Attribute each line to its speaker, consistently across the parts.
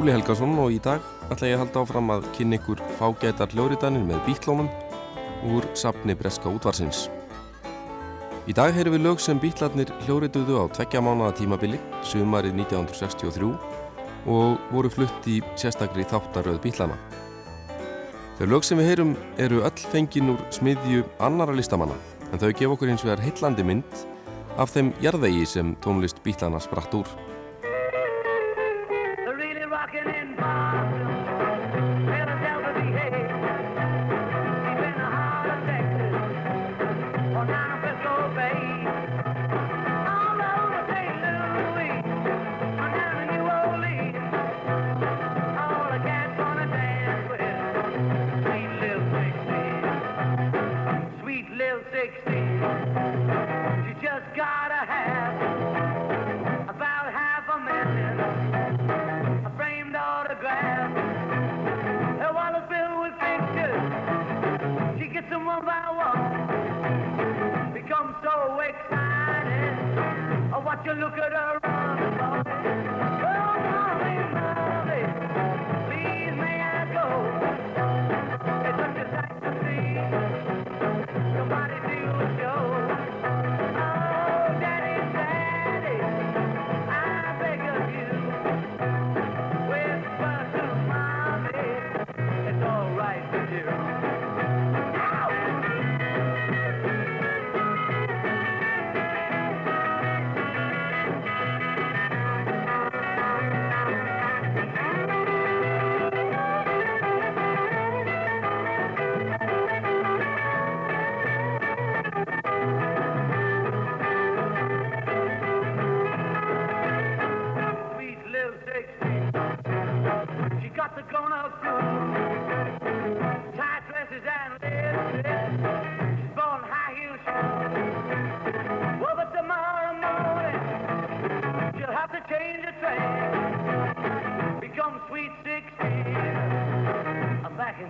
Speaker 1: Skúli Helgason og í dag ætla ég að halda áfram að kynna ykkur fágætar hljóriðanir með bítlónum úr sapni Breska útvarsins. Í dag heyrum við lög sem bítlarnir hljóriðuðu á tveggja mánuða tímabili, sumarið 1963 og voru flutt í sérstakri þáttaröð bítlana. Þau lög sem við heyrum eru öll fengin úr smiðju annara listamanna en þau gef okkur hins vegar heitlandi mynd af þeim jarðegi sem tónlist bítlana spratt úr.
Speaker 2: excited. Oh, what you look at her run, boy.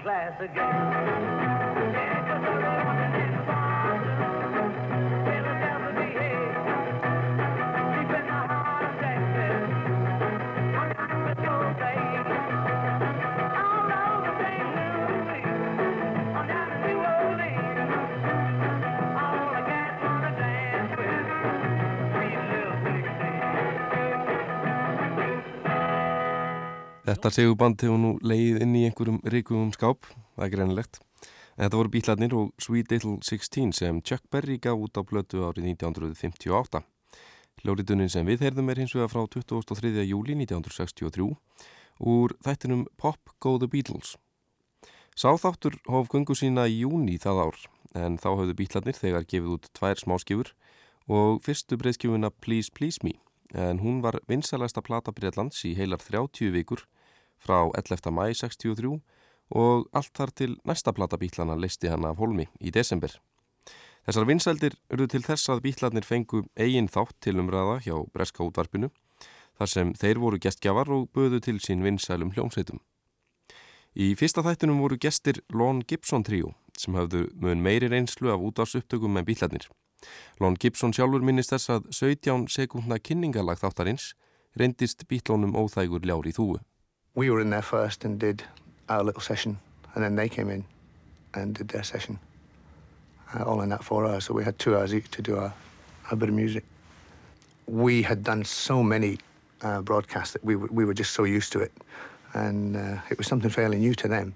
Speaker 2: class again.
Speaker 1: Þetta seguband hefur nú leið inn í einhverjum ríkumum skáp, það er greinilegt. En þetta voru bítlarnir og Sweet Little 16 sem Chuck Berry gaf út á blötu árið 1958. Ljóriðunin sem við heyrðum er hins vega frá 23. júli 1963 úr þættinum Pop Go The Beatles. Sáþáttur hóf gungu sína í júni það ár en þá höfðu bítlarnir þegar gefið út tvær smáskifur og fyrstu breyðskifuna Please Please Me en hún var vinsalasta plata Breitlands í heilar 30 vikur frá 11. mæ 63 og allt þar til næsta plata bítlana listi hann af holmi í desember. Þessar vinsældir eru til þess að bítlanir fengu eigin þátt til umræða hjá Breska útvarpinu þar sem þeir voru gestgjafar og böðu til sín vinsælum hljómsveitum. Í fyrsta þættunum voru gestir Lon Gibson tríu sem hafðu mun meiri reynslu af útvarsupptökum en bítlanir. Lon Gibson sjálfur minnist þess að 17 sekundna kynningalag þáttarins reyndist bítlónum óþægur ljár í þúu.
Speaker 3: We were in there first and did our little session and then they came in and did their session. Uh, all in that four hours, so we had two hours each to do our, our bit of music. We had done so many uh, broadcasts that we, we were just so used to it and uh, it was something fairly new to them.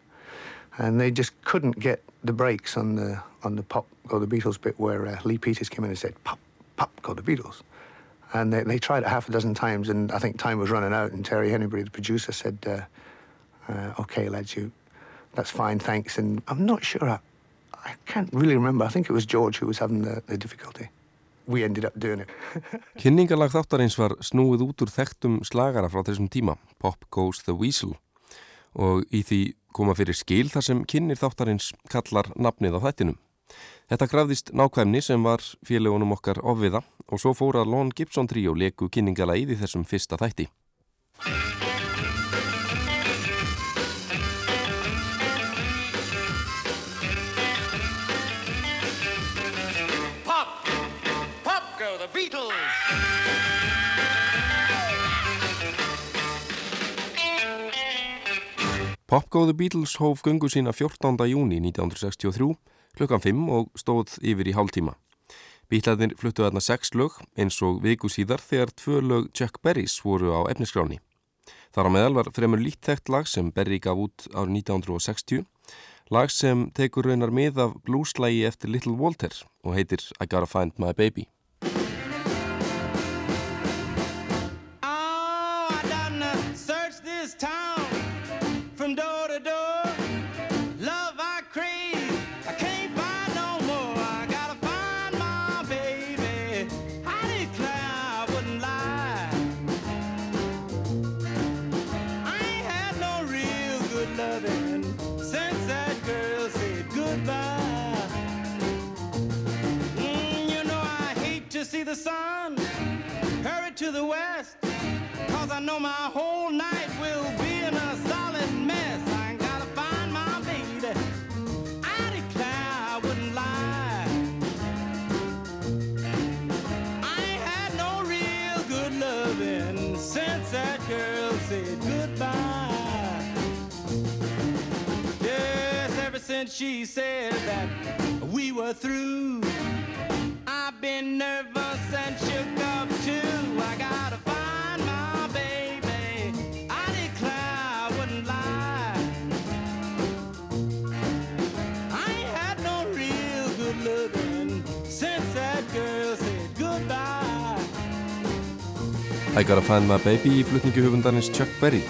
Speaker 3: And they just couldn't get the breaks on the on the pop go the Beatles bit where uh, Lee Peters came in and said pop pop go the Beatles, and they, they tried it half a dozen times and I think time was running out and Terry Hennebury the producer said, uh, uh, okay lads you that's fine, thanks. And I'm not sure, I, I can't really remember. I think it was George who was having the, the difficulty. We ended up doing it.
Speaker 1: Kynningalag þáttarins var snúið út úr þekktum slagara frá þessum tíma, Pop Goes the Weasel, og í því koma fyrir skil þar sem kynir þáttarins kallar nafnið á þættinum. Þetta grafðist nákvæmni sem var félagunum okkar ofviða og svo fóra Lon Gibson tríó leku því þessum fyrsta þætti. Popgóðu Beatles hóf gungu sína 14. júni 1963 klukkan 5 og stóð yfir í hálftíma. Bítlaðin fluttu aðna 6 lög eins og viku síðar þegar tvö lög Chuck Berrys voru á efniskráni. Þar á meðal var fremur líttækt lag sem Berry gaf út árið 1960, lag sem tekur raunar mið af blueslægi eftir Little Walter og heitir I Gotta Find My Baby.
Speaker 4: The sun, hurry to the west, cause I know my whole night will be in a solid mess. I gotta find my baby. I declare I wouldn't lie. I ain't had no real good loving since that girl said goodbye. Yes, ever since she said that we were through. Been nervous and shook up too. I gotta find my baby. I declare I wouldn't lie. I ain't had no real good loving since that girl said goodbye.
Speaker 1: I gotta find my baby í flutningu höfundarins Chuck Berry.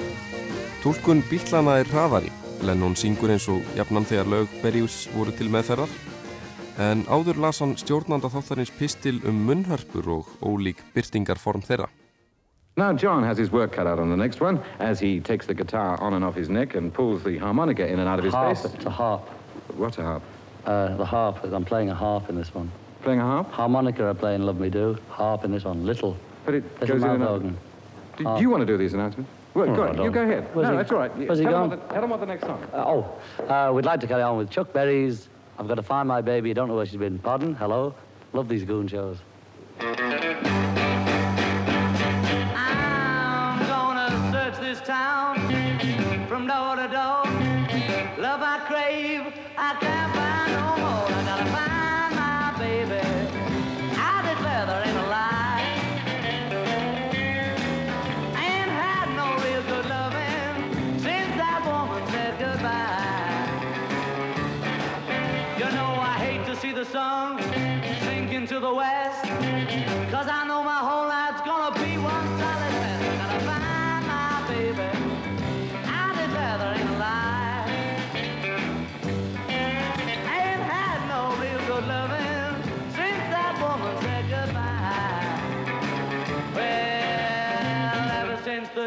Speaker 1: Tólkun bílana er hraðari. Lennon syngur eins og jafnan þegar lög Berrys voru til meðferðar en áður las hann stjórnanda þáttarins pistil um munnhörpur og ólík byrtingarform þeirra.
Speaker 5: Now John has his work cut out on the next one as he takes the guitar on and off his neck and pulls the harmonica in and out of his
Speaker 6: harp,
Speaker 5: face.
Speaker 6: It's a harp.
Speaker 5: What's a harp?
Speaker 6: Uh, the harp. I'm playing a harp in this one.
Speaker 5: Playing a harp?
Speaker 6: Harmonica I play in Love Me Do. Harp in this one. Little.
Speaker 5: But it
Speaker 6: Little
Speaker 5: goes in and out.
Speaker 6: organ.
Speaker 5: Do you want to do these announcements? Well,
Speaker 6: Oh,
Speaker 5: go
Speaker 6: I
Speaker 5: on, you go ahead.
Speaker 6: Where's
Speaker 5: no,
Speaker 6: he-
Speaker 5: that's all right.
Speaker 6: where's he
Speaker 5: tell,
Speaker 6: gone?
Speaker 5: What the, tell them what the next song.
Speaker 6: Uh, oh, uh, we'd like to carry on with Chuck Berry's I've got to find my baby. Don't know where she's been. Pardon? Hello? Love these goon shows.
Speaker 4: I'm gonna search this town from door to door.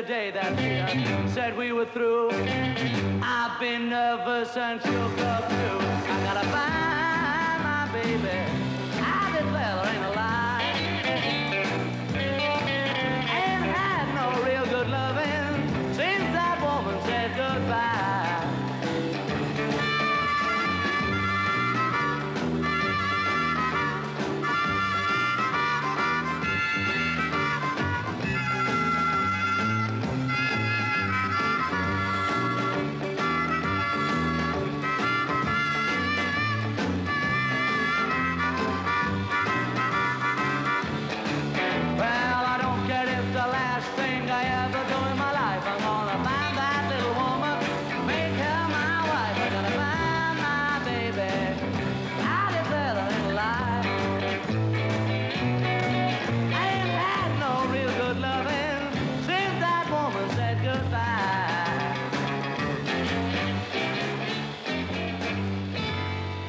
Speaker 4: The day that uh, said we were through, I've been nervous and shook up too. I gotta find my baby.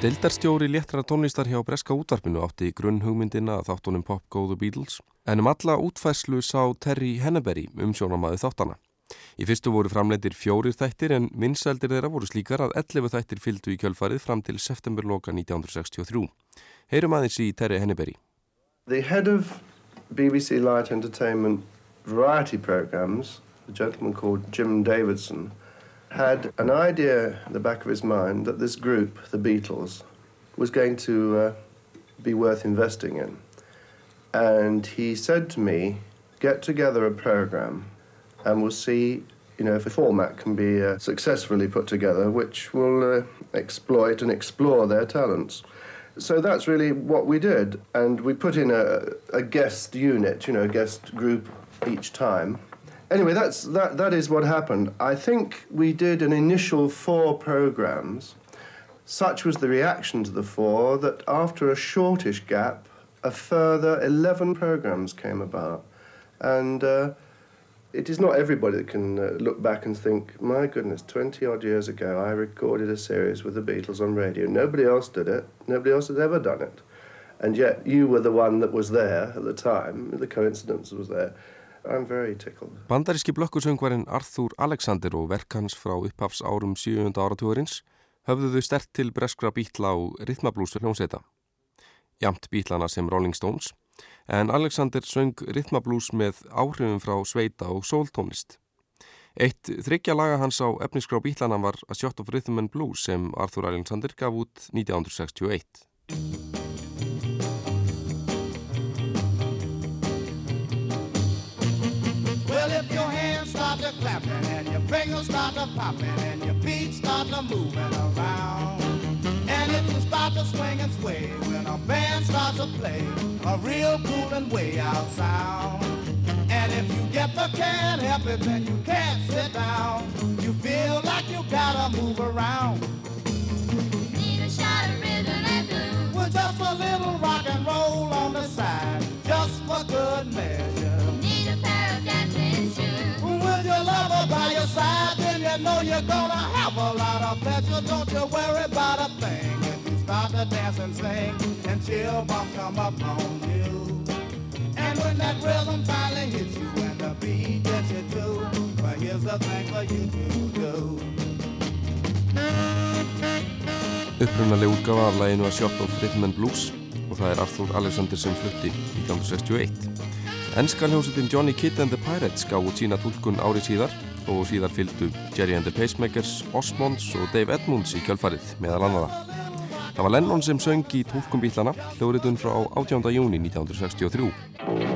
Speaker 1: Deildarstjóri léttra tónlistar hjá Breska útvarpinu átti grunn hugmyndina að þáttunum Pop Go The Beatles en um alla útfæslu sá Terry Henneberry um sjónamaði þáttana. Í fyrstu voru framleitir fjórir þættir en vinsældir þeirra voru slíkar að 11 þættir fylgdu í kjölfarið fram til septemberloka 1963. Heyrum aðeins í Terry Henneberry.
Speaker 7: The head of BBC Light Entertainment variety programs, a gentleman called Jim Davidson, had an idea in the back of his mind that this group, the Beatles, was going to uh, be worth investing in. And he said to me, get together a program and we'll see you know, if a format can be uh, successfully put together which will uh, exploit and explore their talents. So that's really what we did. And we put in a, a guest unit, you know, a guest group each time anyway, that's that. That is what happened. I think we did an initial four programs. Such was the reaction to the four that after a shortish gap, a further eleven programs came about, and. Uh, it is not everybody that can uh, look back and think, my goodness, 20 odd years ago I recorded a series with the Beatles on radio. Nobody else did it. Nobody else has ever done it. And yet you were the one that was there at the time. The coincidence was there.
Speaker 1: Bandaríski blökkusöngvarinn Arthur Alexander og verk hans frá upphafs árum 7. áratúarins höfðuðu stert til breskra bítla á rithmablúsur hljómsveita. Jamt bítlana sem Rolling Stones, en Alexander söng rithmablús með áhrifum frá sveita og sóltónlist. Eitt þryggja laga hans á efnisgrá bítlana var A Shot of Rhythm and Blues sem Arthur Alexander gaf út 1961.
Speaker 8: Clapping and your fingers start to popping and your feet start to moving around. And if you start to swing and sway when a band starts to play a real cool and way out sound. And if you get the can't help it, then you can't sit down. You feel like you gotta move around.
Speaker 9: Need a shot of rhythm and blues.
Speaker 8: With just a little rock and roll on the side, just for good measure. Side, then you know you're gonna have a lot of pleasure. Don't you worry about a thing. If you start to dance and sing, and chill bumps come up on you. And when that rhythm finally hits you, and the beat gets you too, well, here's the thing for you to do.
Speaker 1: Upprunaleg útgafa af læginu að Shot of Rhythm and Blues og það er Arthur Alexander sem flutti 1961. Ennska hljómsveitin Johnny Kidd and the Pirates gaf út sína tólkun árið síðar og síðar fylgdu Jerry and the Pacemakers, Osmonds og Dave Edmunds í kjölfarið meðal annaða. Það var Lennon sem söng í tólkum bílana hljóriðun frá 18. júni 1963.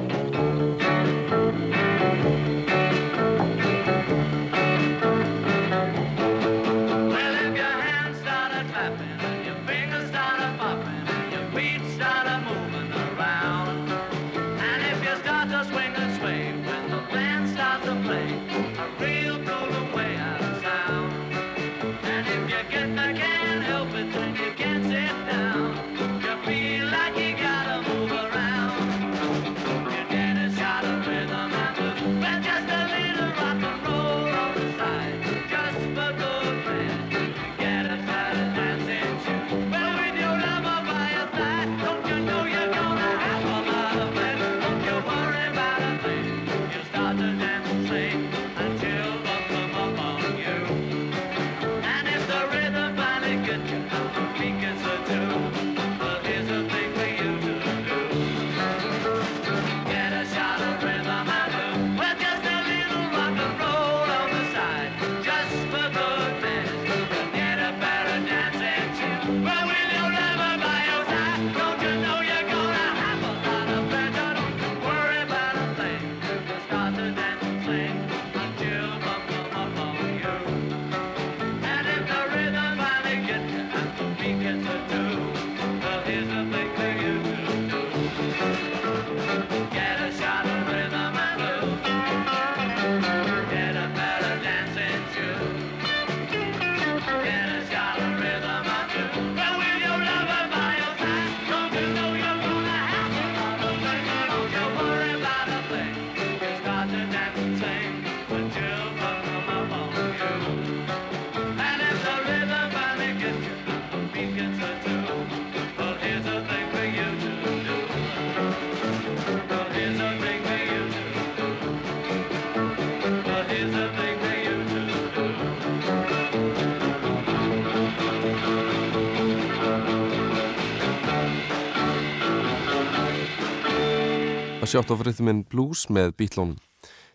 Speaker 1: Shot of Rhythm Blues með Beatlónum.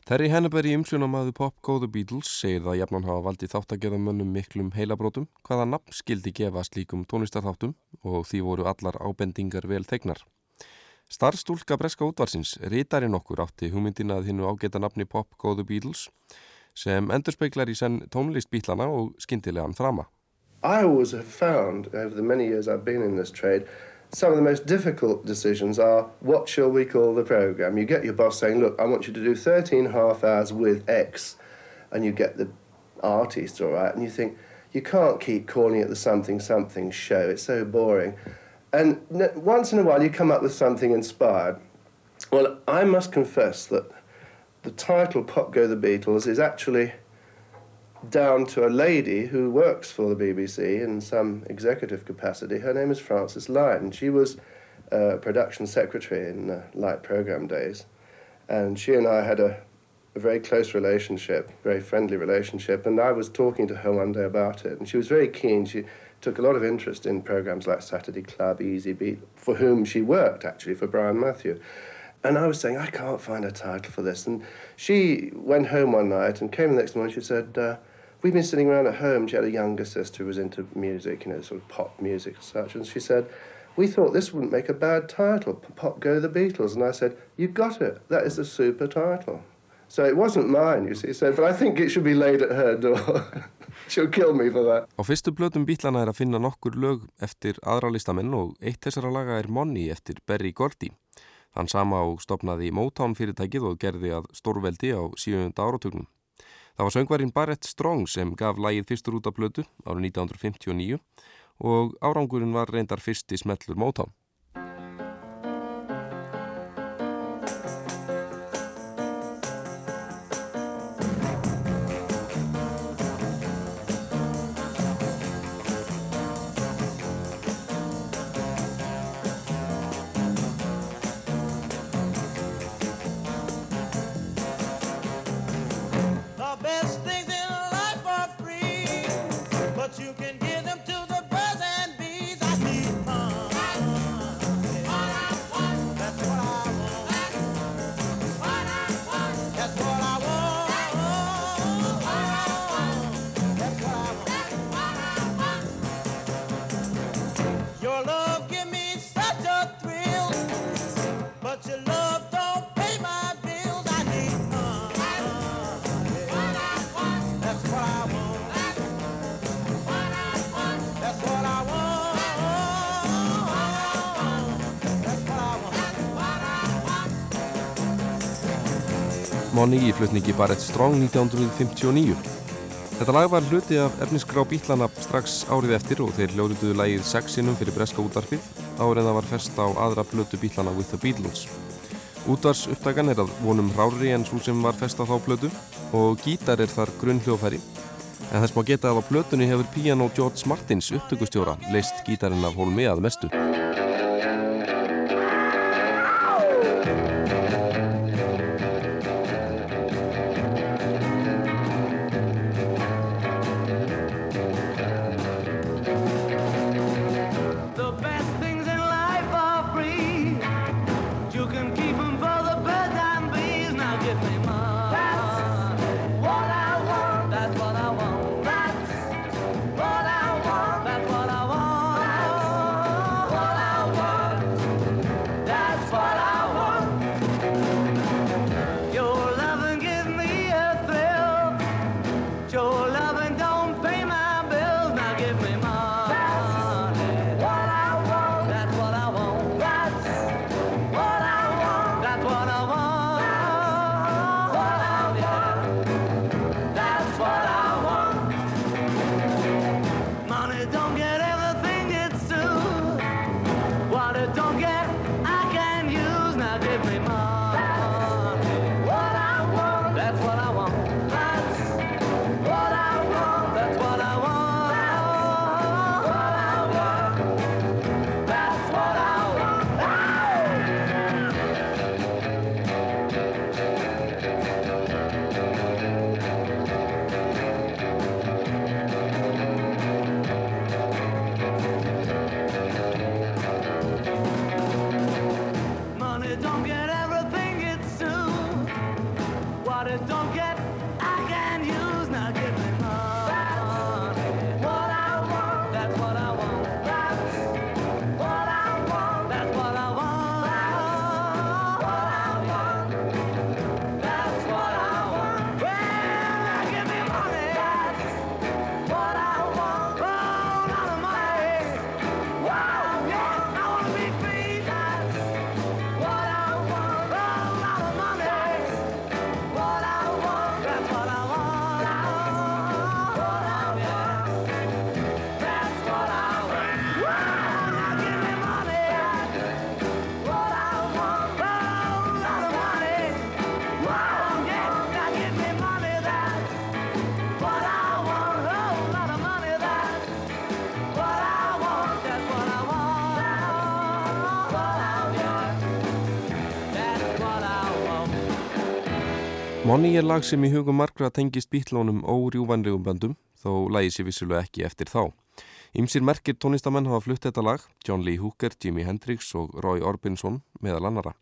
Speaker 1: Terry Henneberg í umsjónamaðu Pop Go The Beatles segir það að jafnan hafa valdið þáttagerðamönnum miklum heilabrótum hvaða nafn skildi gefa slíkum tónlistarþáttum og því voru allar ábendingar vel tegnar. Starstúlka Breska útvarsins, rítarinn okkur átti hugmyndina að hinnu ágeta nafni Pop Go The Beatles sem endurspeglar í senn tónlist bítlana og skindilegan frama.
Speaker 7: I always have found over the many years I've been in this trade some of the most difficult decisions are what shall we call the program? You get your boss saying, Look, I want you to do 13 half hours with X, and you get the artist, all right, and you think, You can't keep calling it the something something show, it's so boring. And once in a while, you come up with something inspired. Well, I must confess that the title Pop Go the Beatles is actually down to a lady who works for the BBC in some executive capacity. Her name is Frances Lyon. She was uh, production secretary in uh, Light Programme days. And she and I had a, a very close relationship, very friendly relationship. And I was talking to her one day about it. And she was very keen. She took a lot of interest in programs like Saturday Club, Easy Beat, for whom she worked actually for Brian Matthew. And I was saying, I can't find a title for this. And she went home one night and came the next morning. She said, uh, We've been sitting around at home. She had a younger sister who was into music, you know, sort of pop music and such. And she said, We thought this wouldn't make a bad title, Pop Go the Beatles. And I said, You got it. That is a super title. So it wasn't mine, you see. So, but I think it should be laid at her door. She'll kill me for that.
Speaker 1: Á fyrstu blötum bítlana er að finna nokkur lög eftir aðra listamenn og eitt þessara laga er Money eftir Berry Gordy. Hann sama og stopnaði Motown fyrirtækið og gerði að stórveldi á síðunda áratugnum. Það var söngvarinn Barrett Strong sem gaf lagið fyrstur út af blötu árið 1959 og árangurinn var reyndar fyrsti smellur Motown. Money í flutningi Barrett Strong 1959. Þetta lag var hluti af efnisgrá bítlana strax árið eftir og þeir hljóðrituðu lagið sexinum fyrir breska útvarfið árið en það var fest á aðra blötu bítlana With the Beatles. Útvars uppdagan er að vonum rári en svo sem var fest á þá blötu og gítar er þar grunn hljóðfæri. En þess má geta að á blötunni hefur piano George Martins upptökustjóra leist gítarinn af hólmi að mestu. Money er lag sem í hugum margra tengist bítlónum órjúvanlegum böndum, þó lagi sér vissulega ekki eftir þá. Ymsir merkir tónistamenn hafa flutt þetta lag, John Lee Hooker, Jimi Hendrix og Roy Orbison meðal annara.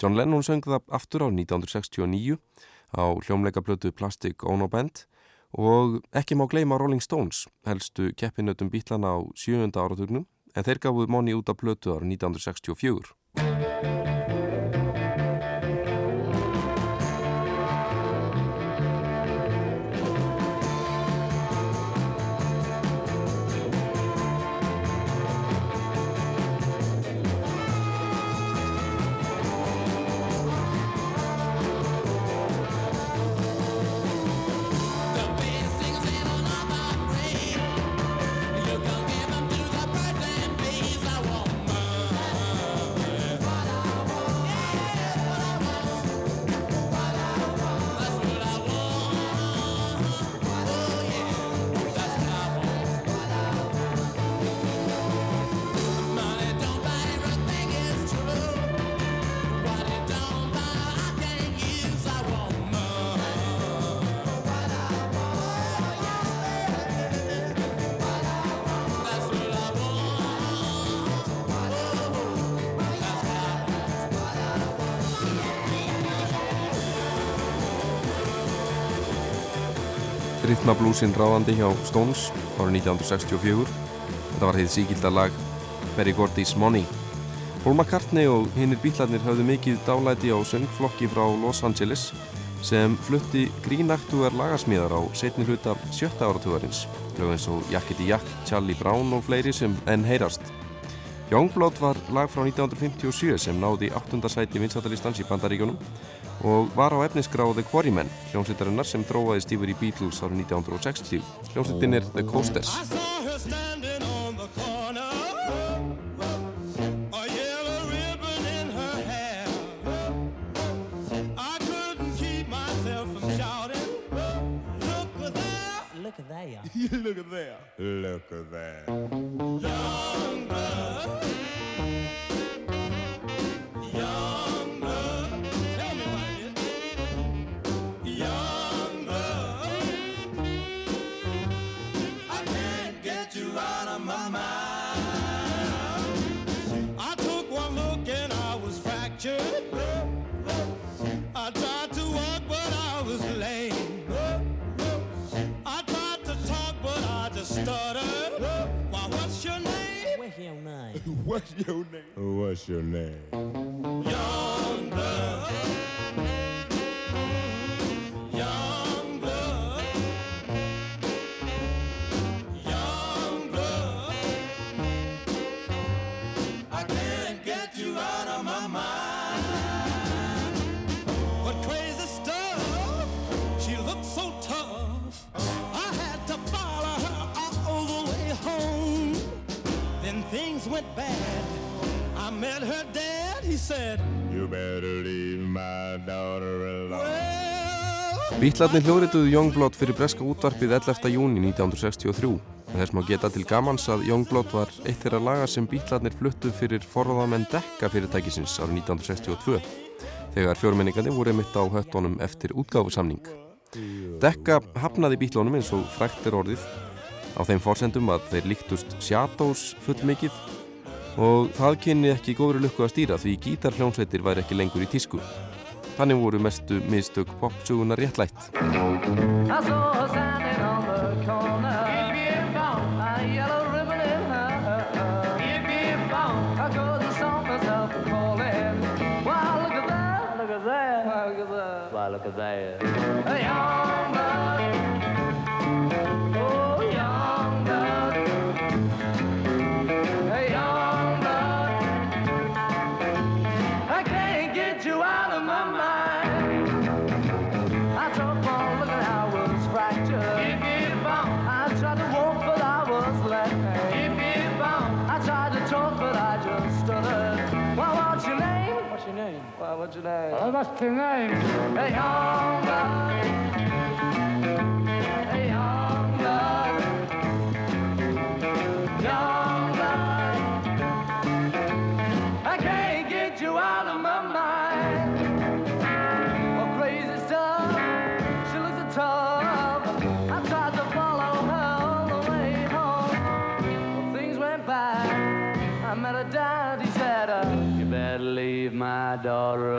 Speaker 1: John Lennon söng það aftur á 1969 á hljómleikablötu Plastic Ono Band og ekki má gleyma Rolling Stones, helstu keppinötum bítlana á sjöunda áratugnum, en þeir gafuð Money út af blötu ára 1964. Rhythmablúsin ráðandi hjá Stones árið 1964. Þetta var heið síkilda lag Berry Gordy's Money. Paul McCartney og hinnir bílarnir hafðu mikið dálæti á söngflokki frá Los Angeles sem flutti grínaktugar lagasmíðar á setni hluta sjötta áratugarins. Lög eins og Jackety Jack, Charlie Brown og fleiri sem enn heyrast. Youngblood var lag frá 1957 sem náði 8. sæti vinsættalistans í Bandaríkjónum og var á efnisgrá The Quarrymen, hljómsveitarinnar sem dróðaðist yfir í Beatles árið 1960. Hljómsveitin er The Coasters.
Speaker 4: Look at there.
Speaker 10: Look at there.
Speaker 4: Look at there. What's your name? What's your name?
Speaker 1: Bítlarnir hljóðrituðu Youngblood fyrir breska útvarpið 11. júni 1963. En þess má geta til gamans að Youngblood var eitt þeirra laga sem bítlarnir fluttu fyrir forðamenn dekka fyrirtækisins árið 1962. Þegar fjórmenningandi voru mitt á höttunum eftir útgáfusamning. Dekka hafnaði bítlunum eins og frækt er orðið á þeim forsendum að þeir líktust Shadows fullmikið og það kynni ekki góðri lukku að stýra því gítarhljónsveitir væri ekki lengur í tísku. Þannig voru mestu mistök popsuguna réttlætt.
Speaker 11: I saw her standing on What's your name? What's your name? Hey, young young I can't get you out of my mind. Oh, crazy stuff.
Speaker 2: She looks tough. I tried to follow her all the way home. Things went. I met a uh, You better leave my daughter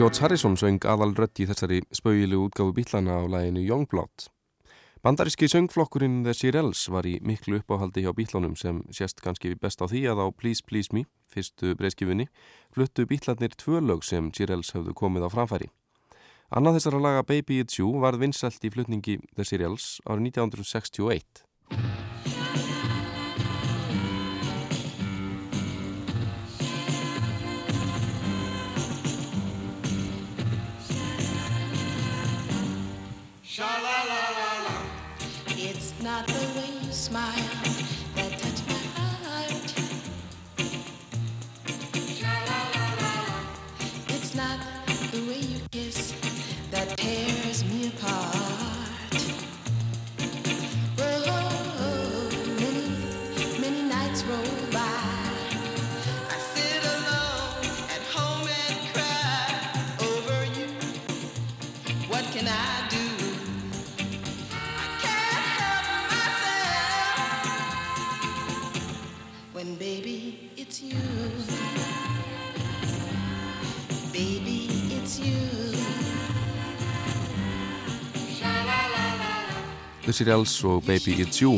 Speaker 1: George Harrison söng aðal rödd í þessari spauðilegu útgáfu bílana á læginu Youngblood. Bandaríski söngflokkurinn The Shirelles var í miklu uppáhaldi hjá bílunum sem sést kannski best á því að á Please Please Me, fyrstu breyskifunni, fluttu bílarnir tvö lög sem Shirelles höfðu komið á framfæri. Annað þessara laga Baby It's You varð vinsælt í flutningi The Shirelles árið 1961.
Speaker 12: The way you kiss
Speaker 1: Shirelles og Baby It's You.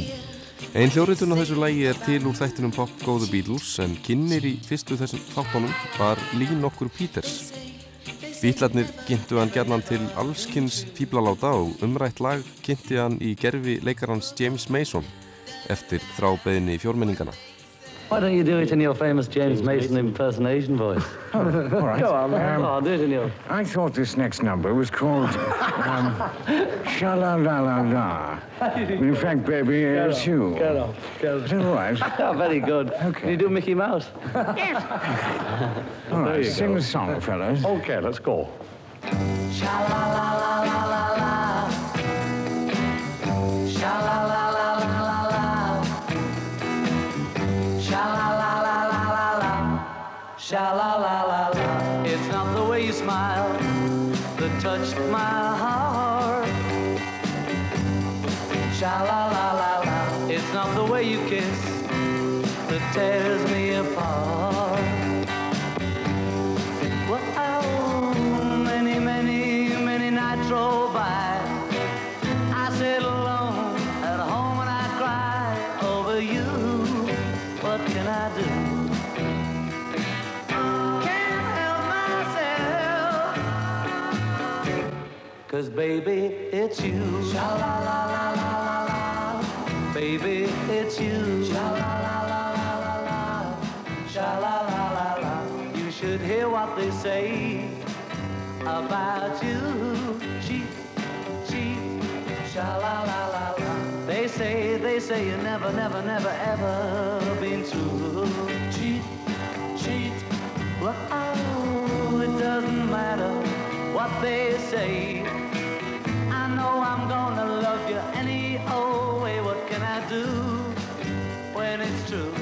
Speaker 1: Einn hljóritun á þessu lægi er til úr þættinum Pop Go The Beatles en kynir í fyrstu þessum þáttunum var Lee nokkur Peters. Bítlarnir kynntu hann gerðan til allskynns fíblaláta og umrætt lag kynnti hann í gerfi leikarans James Mason eftir þrábeðinni fjórmenningana.
Speaker 2: Why don't you do it in your famous James Mason impersonation voice?
Speaker 5: All right.
Speaker 2: Go on, man.
Speaker 5: Um,
Speaker 2: Go on, do it in your...
Speaker 5: I thought this next number was called um, Sha La La La La. In fact, baby, it's you.
Speaker 2: Get off, get
Speaker 5: Is that all right?
Speaker 2: off. Very good.
Speaker 5: Okay.
Speaker 2: Can you do Mickey Mouse? yes.
Speaker 5: All right, sing the song, fellas.
Speaker 2: Okay, let's go. Sha you. What can I do? Can't help myself. Cause baby, it's you. Sha la la la la la la. Baby, it's you. Sha la la la la la la. Sha la la la la. You should hear what they say about you. Cheat, cheat. Sha la la la say, you never, never, never, ever been true. Cheat, cheat. Well, oh, it doesn't matter what they say. I know I'm gonna love you any old way. What can I do when it's true?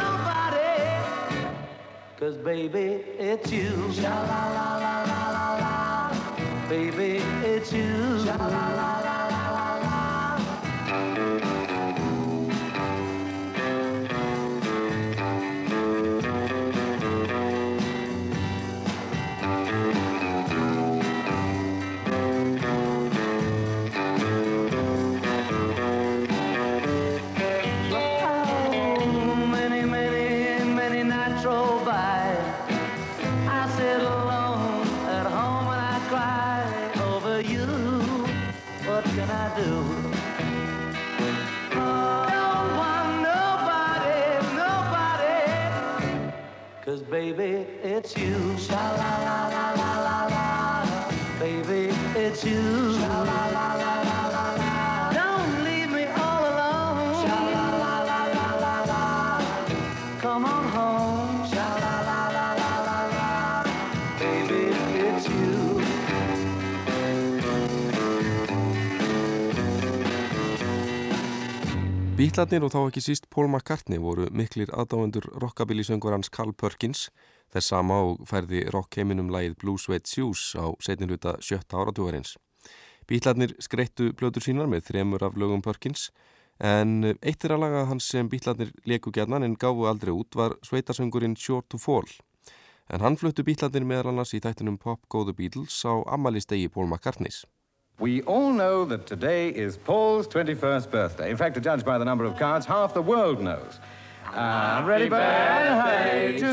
Speaker 2: Nobody. Cause baby, it's you. Sha Baby, it's you. Sha
Speaker 11: it's you. Sha la la la la la la. Baby, it's you. Sha la la la la la la. Don't leave me all alone. Sha la la la la la la. Come on home. Sha la la la la la la. Baby, it's you.
Speaker 1: Bítlarnir og þá ekki síst Paul McCartney voru miklir aðdáendur rockabilly-söngvarans Carl Perkins þess sama og færði rockheiminum lagið Blue Suede Shoes á setniluta sjötta áratúarins. Bítlarnir skreittu blöður sínar með þremur af lögum Perkins en eitt er að laga hans sem Bítlarnir leku gætnan en gáfu aldrei út var sveitasöngurinn Short to Fall. En hann fluttu Bítlarnir meðal annars í tættinum Pop Go the Beatles á ammælistegi Paul McCartneys.
Speaker 2: We all know that today is Paul's 21st birthday. In fact, to judge by the number of cards, half the world knows. Happy birthday to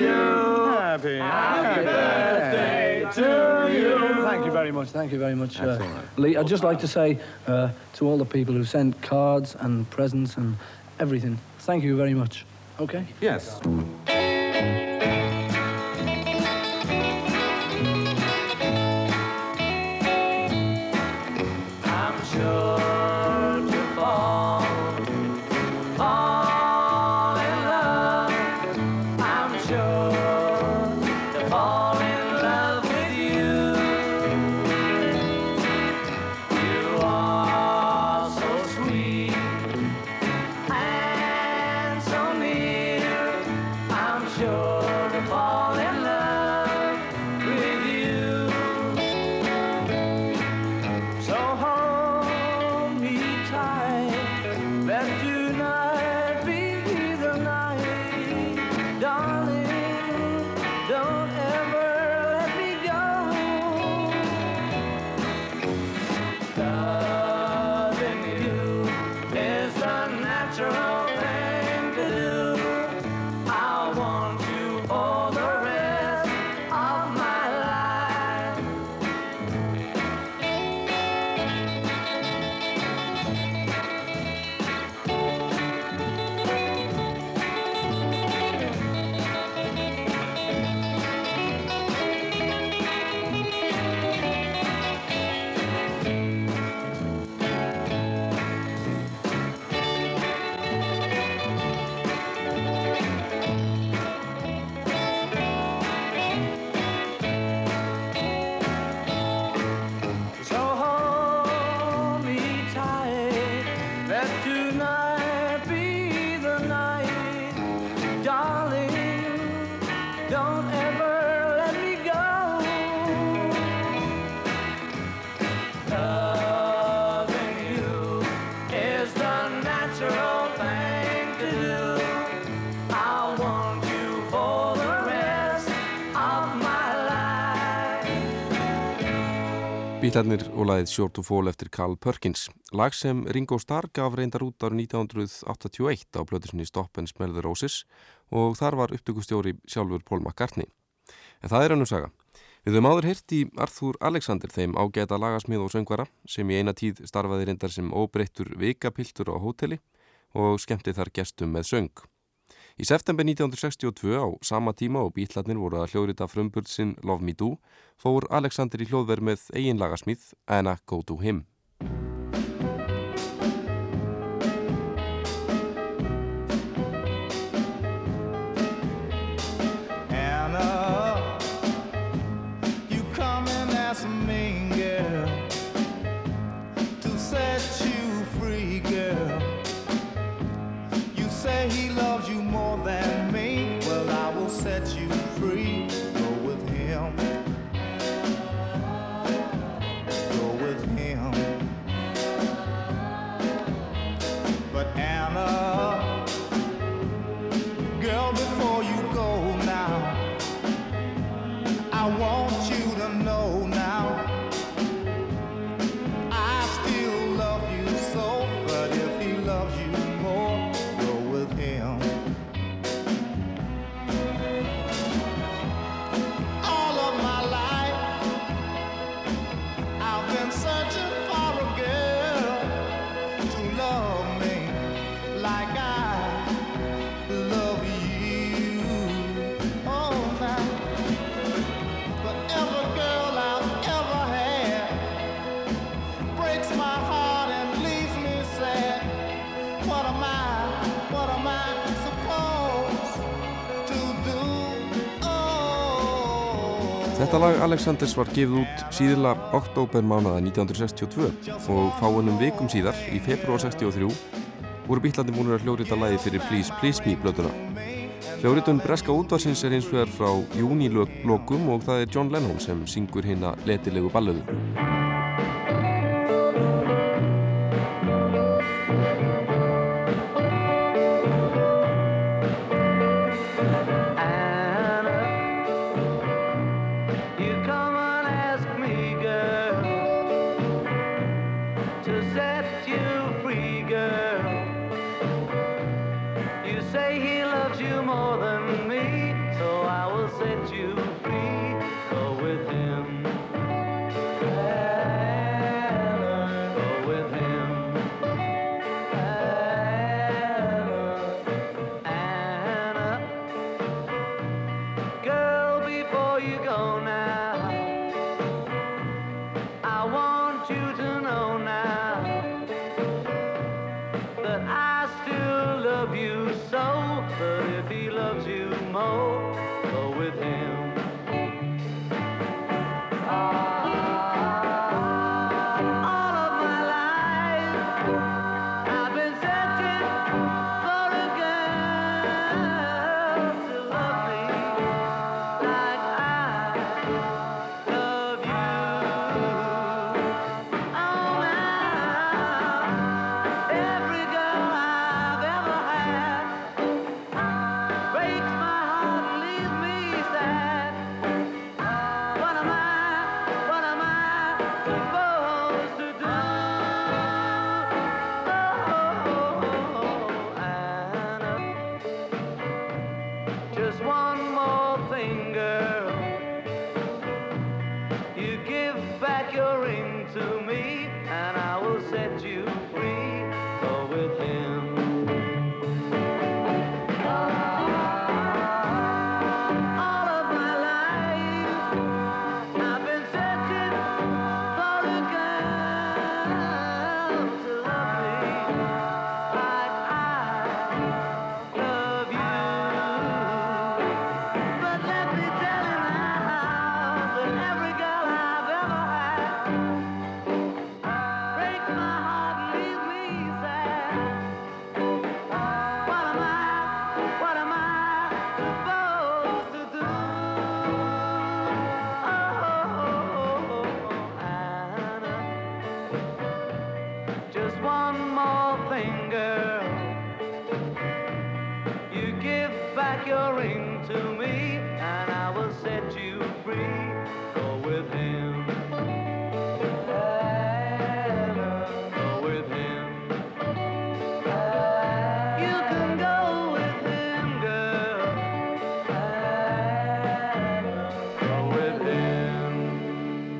Speaker 2: you. Happy, happy birthday to you.
Speaker 10: Thank you very much. Thank you very much, uh,
Speaker 2: right.
Speaker 10: Lee. I'd just like to say uh, to all the people who sent cards and presents and everything, thank you very much. Okay?
Speaker 2: Yes.
Speaker 1: Bítlarnir og lagið Short to Fall eftir Carl Perkins. Lag sem Ringo Starr gaf reyndar út árið 1981 á blöðusinni Stop and Smell the Roses og þar var upptökustjóri sjálfur Paul McCartney. En það er önnum saga. Við höfum áður heyrt í Arthur Alexander þeim ágæta lagasmið og söngvara sem í eina tíð starfaði reyndar sem óbreyttur vikapiltur á hóteli og skemmti þar gestum með söng. Í september 1962 á sama tíma og bítlarnir voru að hljóðrita frumburð sinn Love Me Do fór Alexander í hljóðverð með eigin lagasmíð Anna Go To Him.
Speaker 2: Þetta lag Alexanders var gefið út síðla oktober mánuða 1962 og fáunum vikum síðar, í februar 63, voru bítlandi múnir að hljóðrita lagi fyrir Please Please Me blötuna. Hljóðritun Breska útvarsins er hins vegar frá júnilokum og það er John Lennon sem syngur hérna letilegu ballöðu.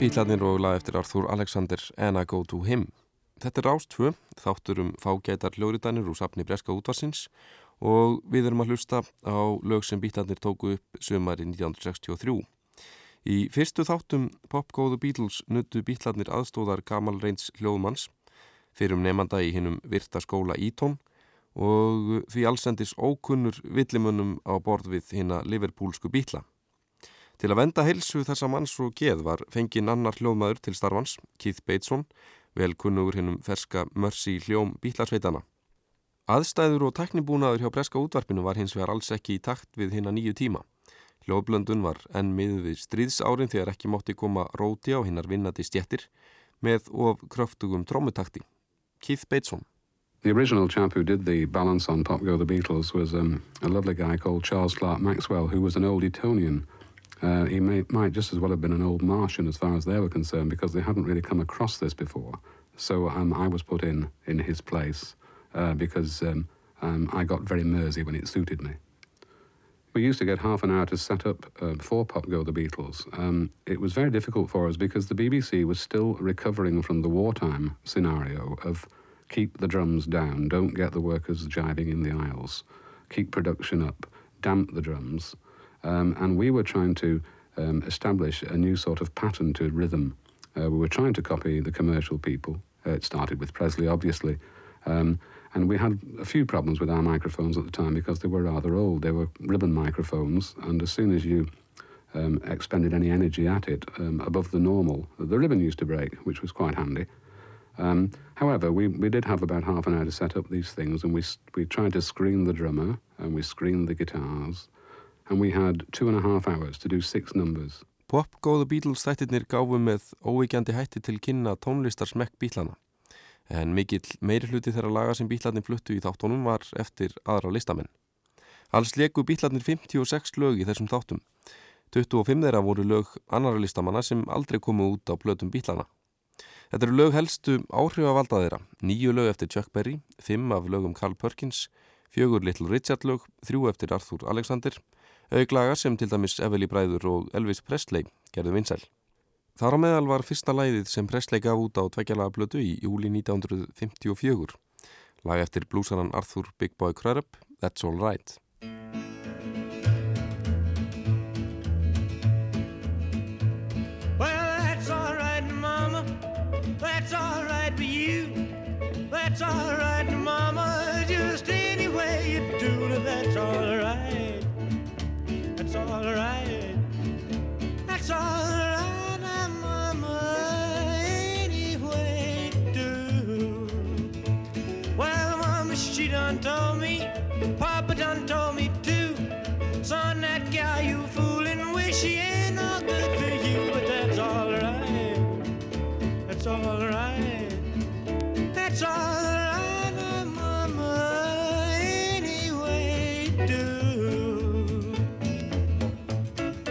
Speaker 2: Bítlarnir og lag eftir Arthur Alexander and I Go To Him. Þetta er Rástfö, þáttur um fágætar hljóriðanir úr safni Breska útvarsins og við erum að hlusta á lög sem Bítlarnir tóku upp sömari 1963. Í fyrstu þáttum popgóðu Beatles nuttu Bítlarnir aðstóðar Gamal Reins hljóðmanns fyrir um nefnda í hinnum virta skóla Ítón og því allsendis ókunnur villimönnum á borð við hinna Liverpoolsku Bítla. Til að venda helsu þessa manns og geð var fengið annar hljóðmaður til starfans, Keith Bateson, vel kunnugur hinnum ferska Mercy hljóm bítlarsveitana. Aðstæður og teknibúnaður hjá breska útvarpinu var hins vegar alls ekki í takt við hinna nýju tíma. Hljóðblöndun var enn miður við stríðsárin þegar ekki mótti koma róti á hinnar vinnandi stjettir með of kröftugum trómutakti. Keith Bateson.
Speaker 13: The original chap who did the balance on Pop Go the Beatles was um, a lovely guy called Charles Clark Maxwell, who was an old Etonian. Uh, he may, might just as well have been an old Martian as far as they were concerned because they hadn't really come across this before. So um, I was put in in his place uh, because um, um, I got very Mersey when it suited me. We used to get half an hour to set up uh, for Pop Go the Beatles. Um, it was very difficult for us because the BBC was still recovering from the wartime scenario of keep the drums down, don't get the workers jiving in the aisles, keep production up, damp the drums. Um, and we were trying to um, establish a new sort of pattern to rhythm. Uh, we were trying to copy the commercial people. Uh, it started with Presley, obviously. Um, and we had a few problems with our microphones at the time because they were rather old. They were ribbon microphones, and as soon as you um, expended any energy at it um, above the normal. The ribbon used to break, which was quite handy. Um, however, we, we did have about half an hour to set up these things, and we, we tried to screen the drummer, and we screened the guitars, and we had two and a half hours to do six numbers.
Speaker 1: Popgóðu Beatles þættirnir gáfu með óvíkjandi hætti til kynna tónlistarsmekk bílana. En mikill meiri hluti þeirra laga sem bílarnir fluttu í þáttunum var eftir aðra listamenn. Alls leku bílarnir 56 lög í þessum þáttum. 25 þeirra voru lög annara listamanna sem aldrei komu út á blötum bílana. Þetta eru lög helstu áhrifavalda þeirra. Níu lög eftir Chuck Berry, fimm af lögum Carl Perkins, fjögur Little Richard lög, þrjú eftir Arthur Alexander, auglaga sem til dæmis Eveli Bræður og Elvis Presley gerðu vinsæl. Þar á meðal var fyrsta læðið sem Presley gaf út á tveggjalaga blötu í júli 1954. Lag eftir blúsaran Arthur Big Boy Crudup, That's All Right.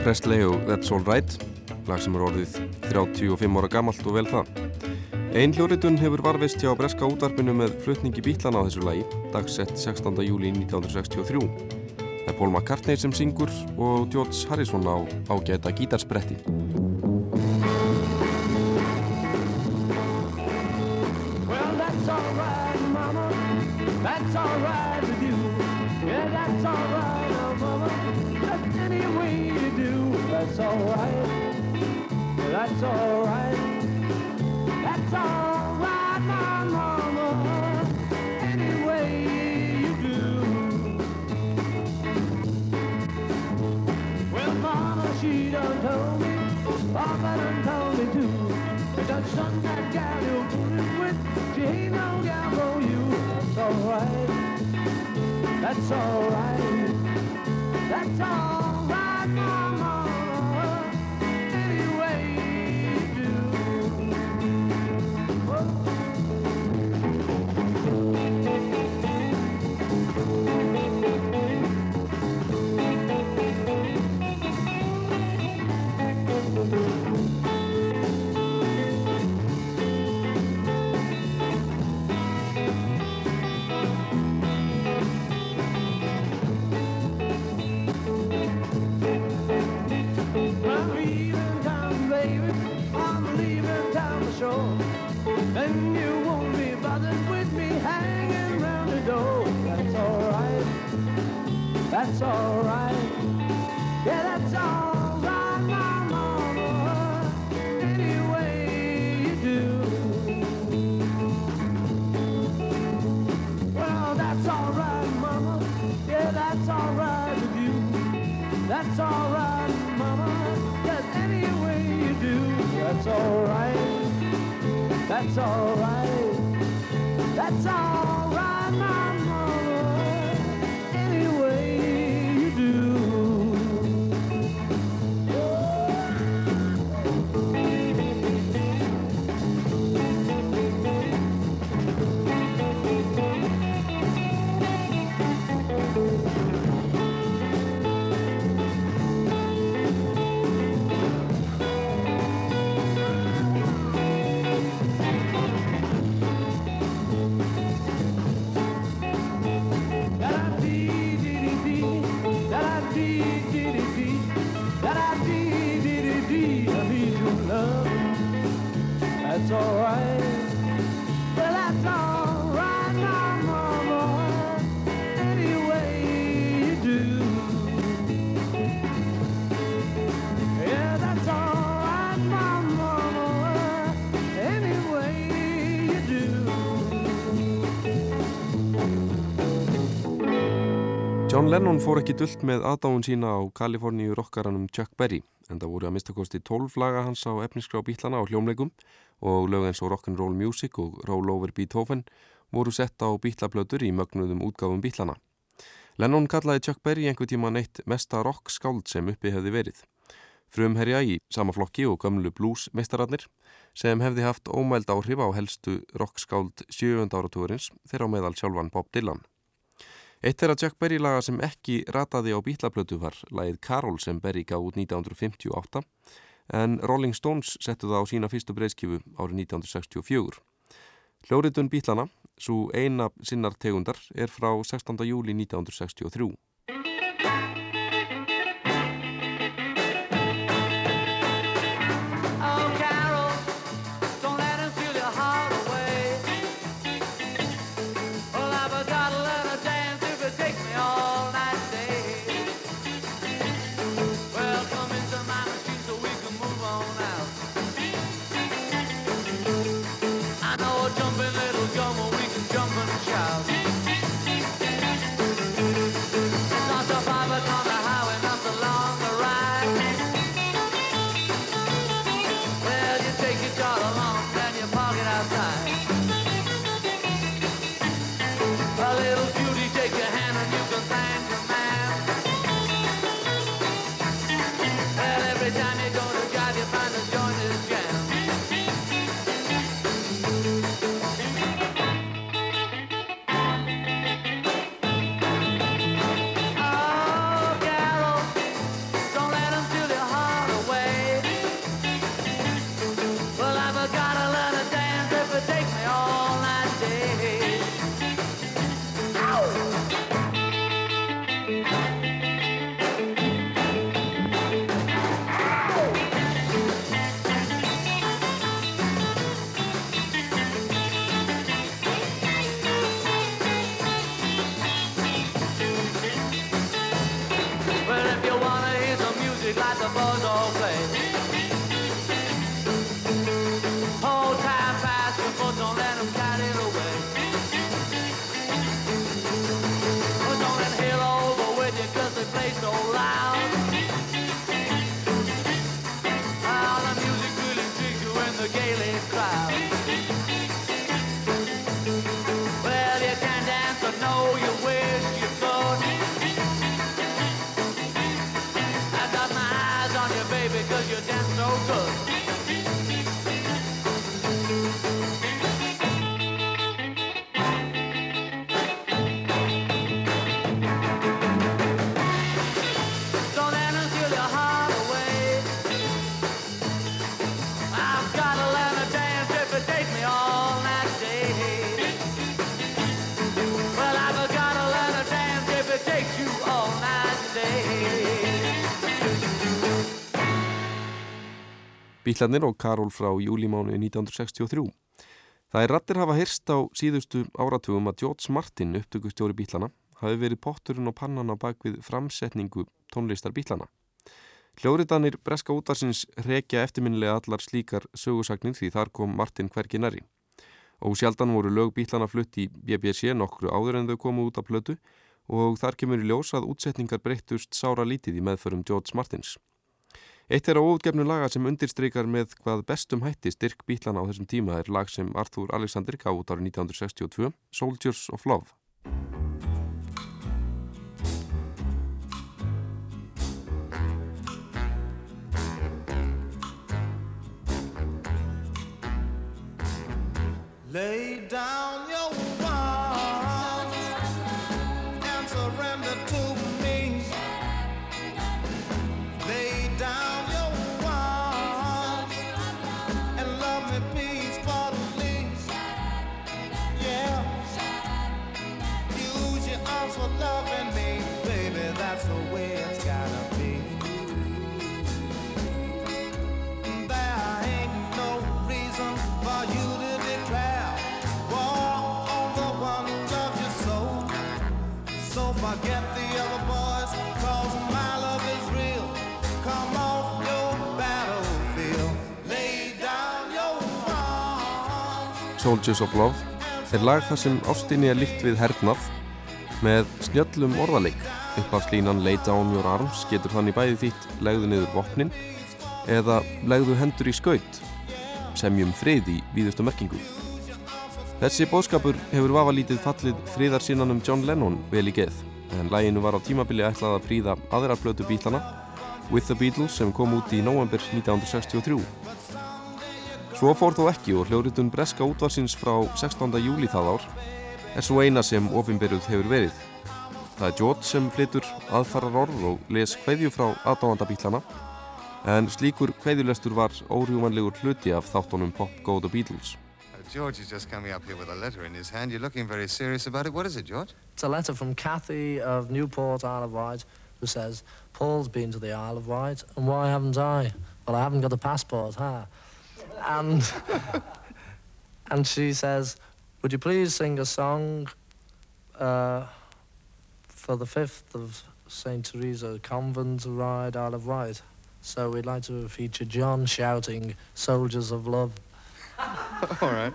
Speaker 1: Presley og That's All Right, lag sem er orðið 35 ára gamalt og vel það. Einn hljóritun hefur varfist hjá breska útvarpinu með flutningi bílana á þessu lagi, dagsett 16. júli 1963. Það er Paul McCartney sem syngur og George Harrison á ágæta gítarspretti.
Speaker 11: That's all That's all right. That's all right. That's all right, my Mama. Any way you do. Well, Mama, she done told me. Papa done told me too. That son, that gal you're fooling with, she ain't no gal for you. That's all right. That's all right. That's all
Speaker 1: John Lennon fór ekki dullt með aðdáun sína á Kaliforníu rockaranum Chuck Berry en það voru að mistakosti 12 laga hans á efniskrá bítlana á hljómleikum og lög eins og Rock'n'Roll Music og Roll Over Beethoven voru sett á bítlablöður í mögnuðum útgáfum bítlana. Lennon kallaði Chuck Berry einhver tíma neitt mesta rockskáld sem uppi hefði verið. Frumherja í sama flokki og gömlu blues meistararnir sem hefði haft ómæld áhrif á helstu rockskáld 7. áratúrins þeirra á meðal sjálfan Bob Dylan. Eitt er að Chuck Berry laga sem ekki rataði á bítlablötu var lagið Carol sem Berry gaf út 1958 en Rolling Stones settu það á sína fyrstu breyðskifu árið 1964. Hljóritun bítlana, svo eina sinnar tegundar, er frá 16. júli 1963. Bílarnir og Karol frá júlimánu 1963. Það er rattir hafa hyrst á síðustu áratugum að George Martin, upptökustjóri bílana, hafi verið potturinn og pannan á bakvið framsetningu tónlistar bílana. Hljóriðanir breska útvarsins rekja eftirminnilega allar slíkar sögusagnir því þar kom Martin hvergi næri. Og sjaldan voru lög bílana flutt í BBC nokkru áður en þau komu út af plötu og þar kemur í ljós að útsetningar breyttust sára lítið í meðförum George Martins. Eitt er á óutgefnu laga sem undirstrykar með hvað bestum hætti styrk bílana á þessum tíma er lag sem Arthur Alexander gaf út árið 1962, Soldiers of Love. Soldiers of Love er lag þar sem ástinni er líkt við hernað með snjöllum orðaleik. Uppafslínan Lay Down Your Arms getur þannig bæði þýtt legðu niður vopnin eða legðu hendur í skaut, semjum frið í víðustu merkingu. Þessi bóðskapur hefur vafalítið fallið friðarsinnanum John Lennon vel í geð, en læginu var á tímabili ætlað að príða aðra blötu bílana, With the Beatles sem kom út í november 1963. Svo fór þó ekki og hljóritun breska útvarsins frá 16. júli það ár er svo eina sem ofinberuð hefur verið. Það er George sem flytur aðfarar orð og les kveðju frá aðdáðandabílana en slíkur kveðjulestur var órjúmanlegur hluti af þáttunum Pop Go The Beatles.
Speaker 2: George is just coming up here with a letter in his hand. You're looking very serious about it. What is it, George?
Speaker 14: It's a letter from Kathy of Newport, Isle of Wight, who says, Paul's been to the Isle of Wight, and why haven't I? Well, I haven't got a passport, huh? And, and she says, would you please sing a song uh, for the 5th of St. Teresa Convent Ride, Isle of Wight? So we'd like to feature John shouting, Soldiers of Love.
Speaker 2: All right.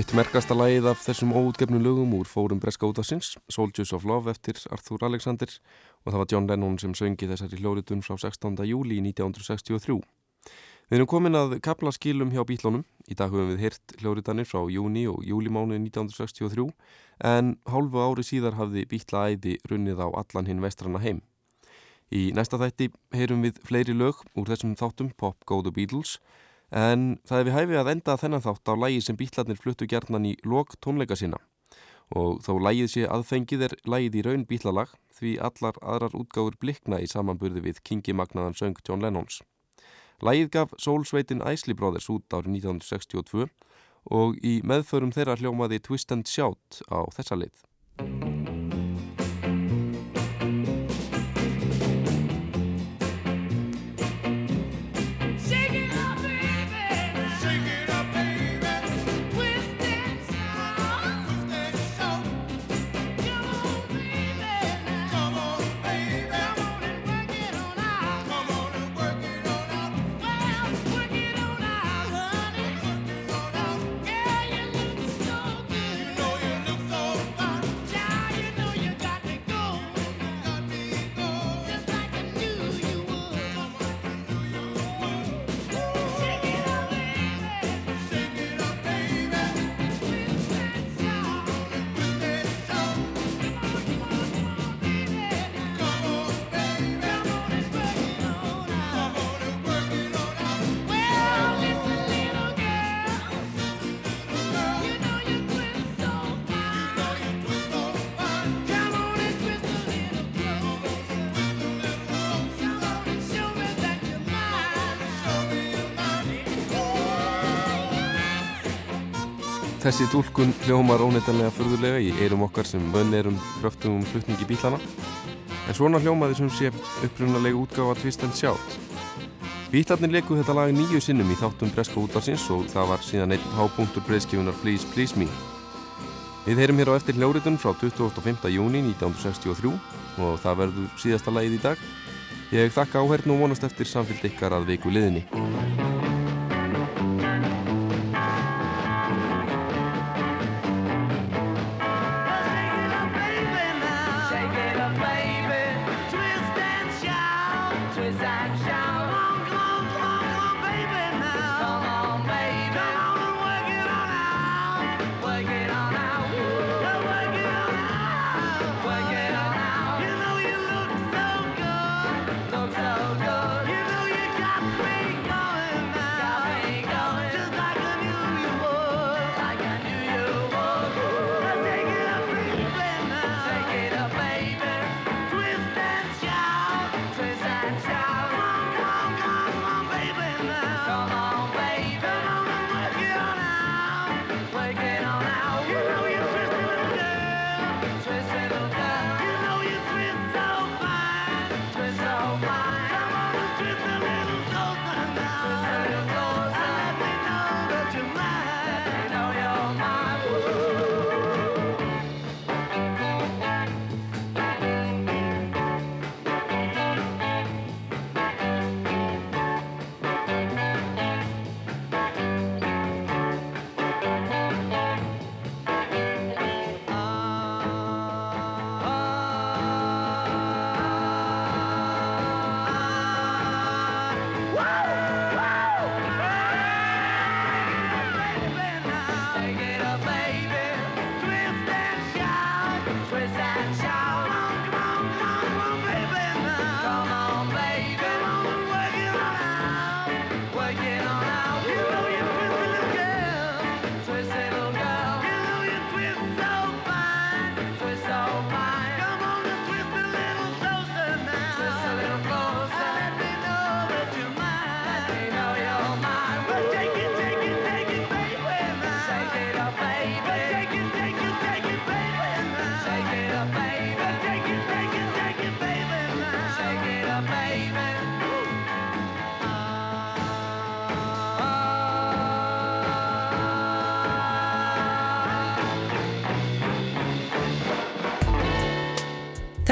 Speaker 1: Eitt merkasta lagið af þessum óutgefnu lögum úr fórum breska útvarsins, Soldiers of Love eftir Arthur Alexander og það var John Lennon sem söngi þessari hljóritun frá 16. júli 1963. Við erum komin að kapla skilum hjá bílónum. Í dag höfum við hirt hljóritanir frá júni og júlimánu 1963 en hálfu ári síðar hafði bíla æði runnið á allan hinn vestrana heim. Í næsta þætti heyrum við fleiri lög úr þessum þáttum Pop Go The Beatles en það er við hæfi að enda þennan þátt á lægi sem bítlarnir fluttu gerðnan í lok tónleika sína og þó lægið sé aðfengið er lægið í raun bítlalag því allar aðrar útgáfur blikna í samanburði við Kingi Magnaðan söng John Lennons. Lægið gaf Soulsveitin Isley Brothers út árið 1962 og í meðförum þeirra hljómaði Twist and Shout á þessa lið.
Speaker 2: Þessi tólkun hljómar óneitanlega förðulega í eirum okkar sem vönn erum hröftum um hlutningi um bílana. En svona hljómaði sem sé upprunalegu útgáfa Twist and Shout. Bílarnir leku þetta lag nýju sinnum í þáttum Breska útvarsins og það var síðan einn hápunktur breyðskifunar Please Please Me. Við heyrum hér á eftir hljóritun frá 25. júni 1963 og það verður síðasta lagið í dag. Ég þakka áhern og vonast eftir samfélg ykkar að veiku liðinni.